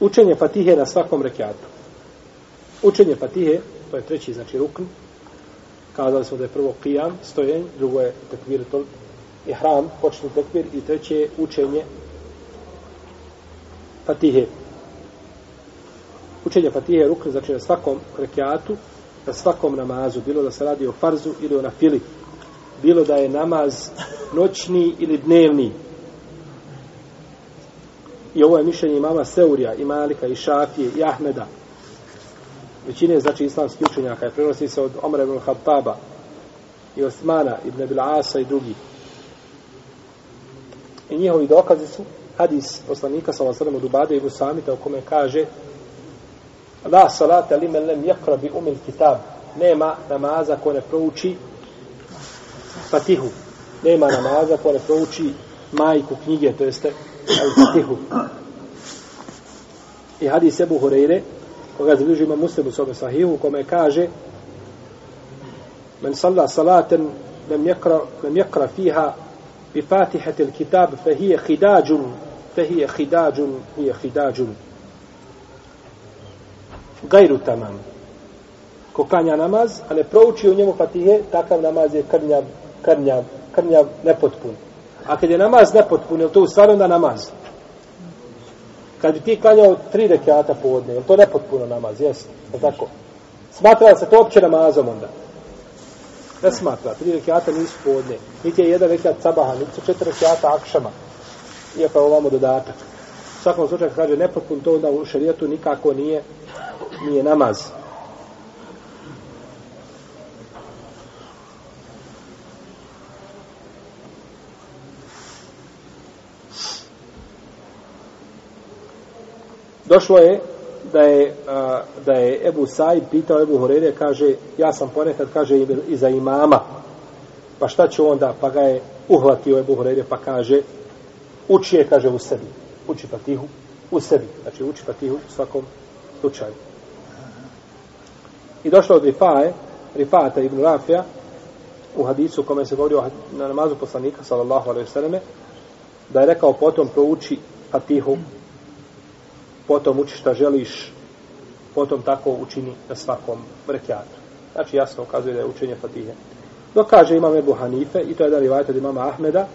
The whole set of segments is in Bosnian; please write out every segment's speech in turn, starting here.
Učenje Fatihe na svakom rekiatu. Učenje Fatihe, to je treći, znači rukn, kazali smo da je prvo kijam, stojenj, drugo je tekbir, to je hram, počni tekbir, i treće je učenje Fatihe. Učenje Fatihe je rukn, znači na svakom rekiatu, na svakom namazu, bilo da se radi o farzu ili o nafili, bilo da je namaz noćni ili dnevni. I ovo je mišljenje imama Seurija, i Malika, i Šafije, i Ahmeda. Većine, znači, islamskih učenjaka je prenosi se od Omra ibn Khattaba i Osmana ibn Abil Asa i drugi. I njihovi dokazi su hadis poslanika sa vasarem od Ubade i Vusamita u kome kaže La salata li men lem jakra bi umil kitab. Nema namaza ko ne prouči Fatihu. Nema namaza ko ne prouči majku knjige, to jeste Al-Fatihu. I hadis Ebu Hureyre, koga zabilježi ima muslim u svome sahihu, kome kaže Men salla salaten lem yakra, lem yakra fiha bi fatihati al-kitab fa hiya hidađun fa hiya hidađun hije hidađun gajru tamam ko klanja namaz, a ne prouči u njemu fatihe, takav namaz je krnjav, krnjav, krnjav, nepotpun. A kad je namaz nepotpun, je to u stvari onda namaz? Kad bi ti klanjao tri rekiata povodne, je to nepotpuno namaz? Jesi, je tako? Smatra se to opće namazom onda? Ne smatra, tri rekiata nisu povodne. Niti je jedan rekiat sabaha, niti su četiri rekiata akšama. Iako je ovamo dodatak. U svakom slučaju kaže nepotpun, to onda u šarijetu nikako nije, nije namaz. Došlo je da je, a, da je Ebu Said pitao Ebu Horeire, kaže, ja sam ponekad, kaže, i za imama. Pa šta će onda? Pa ga je uhvatio Ebu Horeire, pa kaže, uči je, kaže, u sebi. Uči patihu u sebi. Znači, uči patihu u svakom slučaju. I došlo od Rifaje, Rifata ibn Rafija, u hadisu kome se govori na namazu poslanika, sallallahu alaihi vseleme, da je rekao potom prouči patihu potom uči šta želiš, potom tako učini na svakom rekiatu. Znači jasno ukazuje da je učenje Fatihe. Dok kaže imam Ebu Hanife, i to je da rivajte od imama Ahmeda,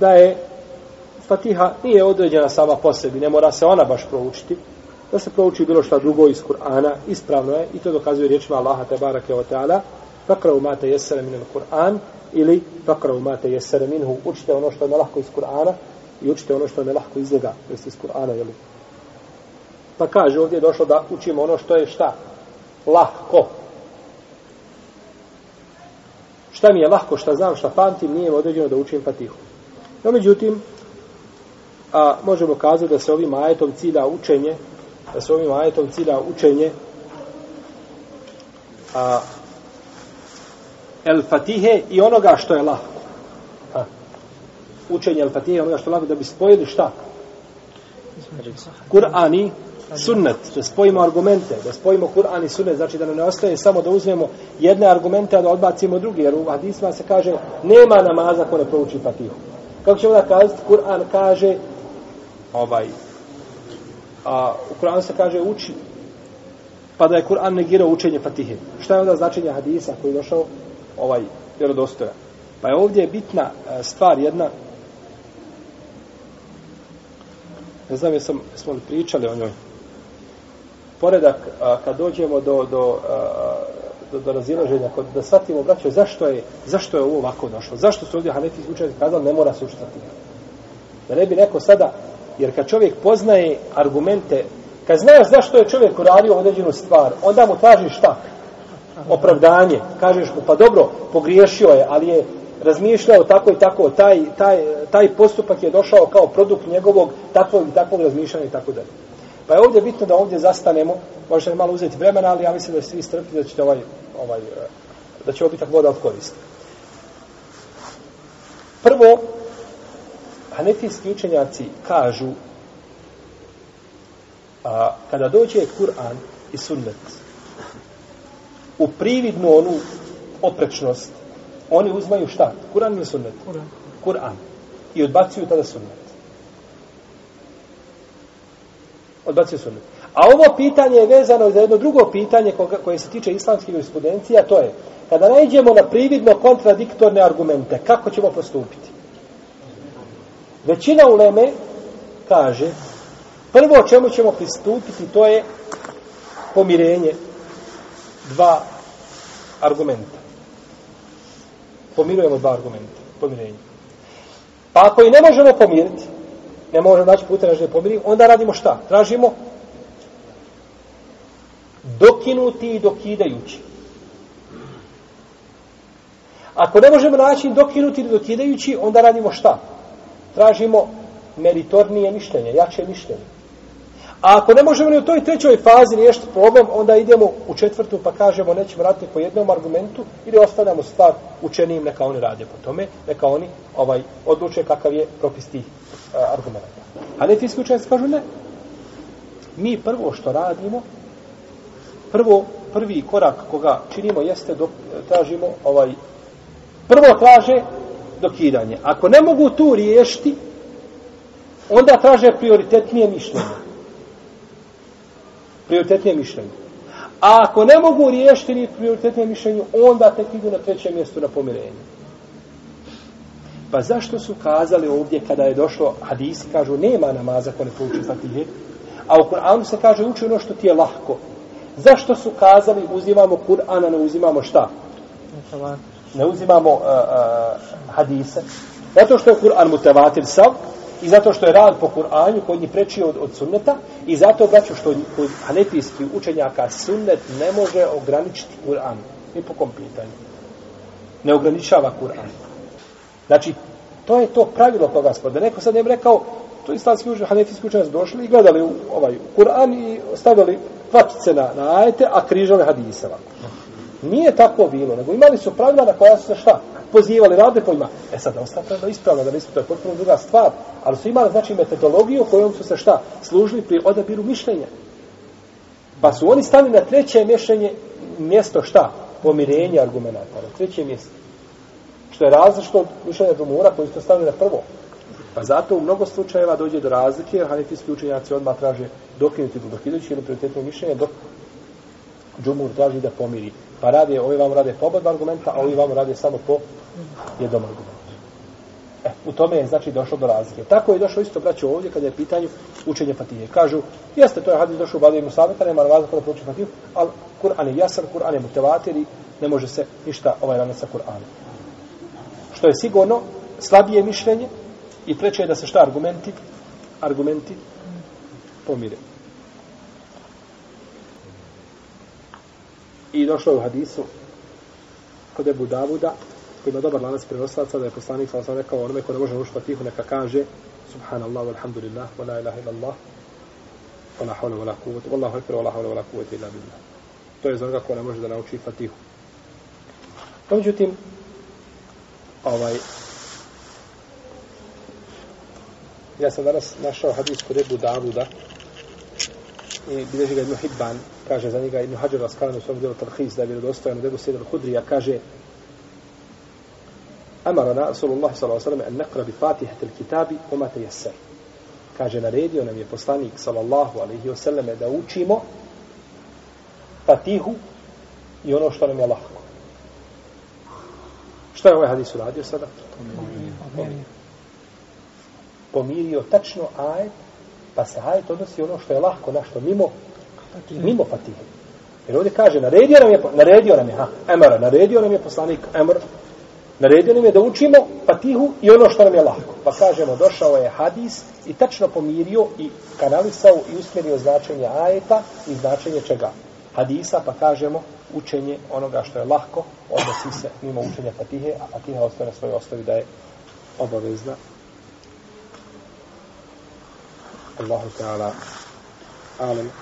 da je Fatiha nije određena sama po sebi, ne mora se ona baš proučiti, da se prouči bilo šta drugo iz Kur'ana, ispravno je, i to dokazuje riječima Allaha te barake wa ta'ala, fakravu mate jesere minul Kur'an, ili fakravu mate jesere minhu, učite ono što je lahko iz Kur'ana, i učite ono što je lahko iz njega, jeste iz Kur'ana, jel'i? Pa kaže ovdje je došlo da učimo ono što je šta? Lahko. Šta mi je lahko, šta znam, šta pamtim, nije određeno da učim fatihu. No, međutim, a, možemo kazati da se ovim ajetom cilja učenje, da se ovim ajetom cilja učenje a, el fatihe i onoga što je lahko. Učenje el fatihe onoga što je lahko da bi spojili šta? Kur'ani sunnet, da spojimo argumente, da spojimo Kur'an i sunnet, znači da ne ostaje samo da uzmemo jedne argumente, a da odbacimo druge, jer u hadisma se kaže nema namaza ko ne prouči Fatihu. Kako ćemo da kazati, Kur'an kaže ovaj, a u Kur'an se kaže uči, pa da je Kur'an negirao učenje Fatihe. Šta je onda značenje hadisa koji je došao ovaj vjerodostojan? Pa je ovdje bitna e, stvar jedna, ne znam jesam, smo li pričali o njoj, poredak a, kad dođemo do, do, a, do, do razilaženja, kod, da shvatimo, braćo, zašto je, zašto je ovo ovako došlo? Zašto su ovdje Hanefi učenje kazali, ne mora se učitati? Da ne bi neko sada, jer kad čovjek poznaje argumente, kad znaš zašto je čovjek uradio određenu stvar, onda mu tražiš šta? Opravdanje. Kažeš mu, pa dobro, pogriješio je, ali je razmišljao tako i tako, taj, taj, taj postupak je došao kao produkt njegovog takvog i takvog razmišljanja i tako dalje. Pa je ovdje bitno da ovdje zastanemo, možete malo uzeti vremena, ali ja mislim da svi strpili da ćete ovaj, ovaj, da će biti tako voda od koriste. Prvo, hanefijski učenjaci kažu a, kada dođe Kur'an i sunnet u prividnu onu oprečnost, oni uzmaju šta? Kur'an ili sunnet? Kur'an. Kur'an. I odbacuju tada sunnet. Odbacio sunnet. A ovo pitanje je vezano za jedno drugo pitanje koje se tiče islamske jurisprudencije, a to je kada nađemo na prividno kontradiktorne argumente, kako ćemo postupiti? Većina uleme kaže prvo o čemu ćemo pristupiti to je pomirenje dva argumenta. Pomirujemo dva argumenta. Pomirenje. Pa ako i ne možemo pomiriti, ne možemo naći puta da pomiriti, onda radimo šta? Tražimo dokinuti i dokidajući. Ako ne možemo naći dokinuti ili dokidajući, onda radimo šta? Tražimo meritornije mišljenje, jače mišljenje. A ako ne možemo ni u toj trećoj fazi riješiti problem, onda idemo u četvrtu pa kažemo nećemo raditi po jednom argumentu ili ostavljamo stvar učenijim, neka oni rade po tome, neka oni ovaj odluče kakav je propis tih e, uh, argumenta. A ne fijski kažu ne. Mi prvo što radimo, prvo, prvi korak koga činimo jeste dok e, tražimo ovaj, prvo traže dokidanje. Ako ne mogu tu riješiti, onda traže prioritetnije mišljenje prioritetnije mišljenje. A ako ne mogu riješiti ni prioritetnije mišljenje, onda tek idu na trećem mjestu na pomirenje. Pa zašto su kazali ovdje kada je došlo hadis, kažu nema namaza ko ne pouči fatihe, a u Kur'anu se kaže uči ono što ti je lahko. Zašto su kazali uzimamo Kur'ana, ne uzimamo šta? Ne uzimamo uh, uh, hadise. Zato što je Kur'an mutevatir sav, i zato što je rad po Kur'anju kod njih preči od, od sunneta i zato braću što kod hanefijskih učenjaka sunnet ne može ograničiti Kur'an. Ni po kom pitanju. Ne ograničava Kur'an. Znači to je to pravilo koga smo neko sad ne rekao to islamski učenjaci, hanefijski učenjaci došli i gledali u ovaj Kur'an i stavili kvačice na, na ajete a križale hadise nije tako bilo nego imali su pravila na koja su se šta? Pozivali, rade pojma. E sad, ostalo da ispravno, da mislim, to je potpuno druga stvar. Ali su imali, znači, metodologiju kojom su se šta? Služili pri odabiru mišljenja. Pa su oni stali na treće mišljenje, mjesto šta? Pomirenje argumenta. Na treće mjesto. Što je različno od mišljenja Dumura koji su stavili na prvo. Pa zato u mnogo slučajeva dođe do razlike, jer hanefijski učenjaci odmah traže dokinuti do dokinući ili prioritetno mišljenje, dok Džumur traži da pomiri. Pa rade, ovi vam rade po oba argumenta, a ovi vam rade samo po jednom argumentu. E, u tome je znači došlo do razlike. Tako je došlo isto braćo ovdje kada je pitanje učenje Fatije. Kažu, jeste, to je hadis došao u Badiju Musaveta, nema razlika kada prouči Fatiju, ali Kur'an je jasan, Kur'an je mutevatir i ne može se ništa ovaj ranet sa Kur'anom. Što je sigurno slabije mišljenje i preče je da se šta argumenti argumenti pomire. I došlo je u hadisu kod Ebu Davuda, koji ima dobar lanac prenoslaca, da je poslanik sa osam rekao onome ko ne može ušpa Fatihu, neka kaže Subhanallah, walhamdulillah, wa la ilaha illallah, wa la hawla wa la kuvvete, wallahu ekber, wa la hawla wa la kuvvete illa billah. To je za onoga ko ne može da nauči fatihu. No, međutim, ovaj, ja sam danas našao hadis kod Ebu Davuda, i bilježi ga Ibn Hibban, kaže za njega Ibn Hajar Askalani u svom djelu Talhis, da je vjerodostojan od Ebu Sejda al-Hudrija, kaže Amarana Rasulullah sallam an nekra bi fatihat il-kitabi oma te jeser. Kaže, naredio nam je poslanik sallallahu alaihi wa sallam da učimo fatihu i ono što nam je lahko. Što je ovaj hadis uradio sada? Pomirio. Pomirio tačno ajet Pa se ajet odnosi ono što je lahko, na što mimo, mimo fatihe. Jer ovdje kaže, naredio nam je, naredio nam je, ha, emara, naredio nam je poslanik, emar, naredio nam je da učimo fatihu i ono što nam je lahko. Pa kažemo, došao je hadis i tačno pomirio i kanalisao i usmjerio značenje ajeta i značenje čega? Hadisa, pa kažemo, učenje onoga što je lahko, odnosi se mimo učenja fatihe, a fatiha ostaje na svojoj osnovi da je obavezna Allahu Teala, Amen.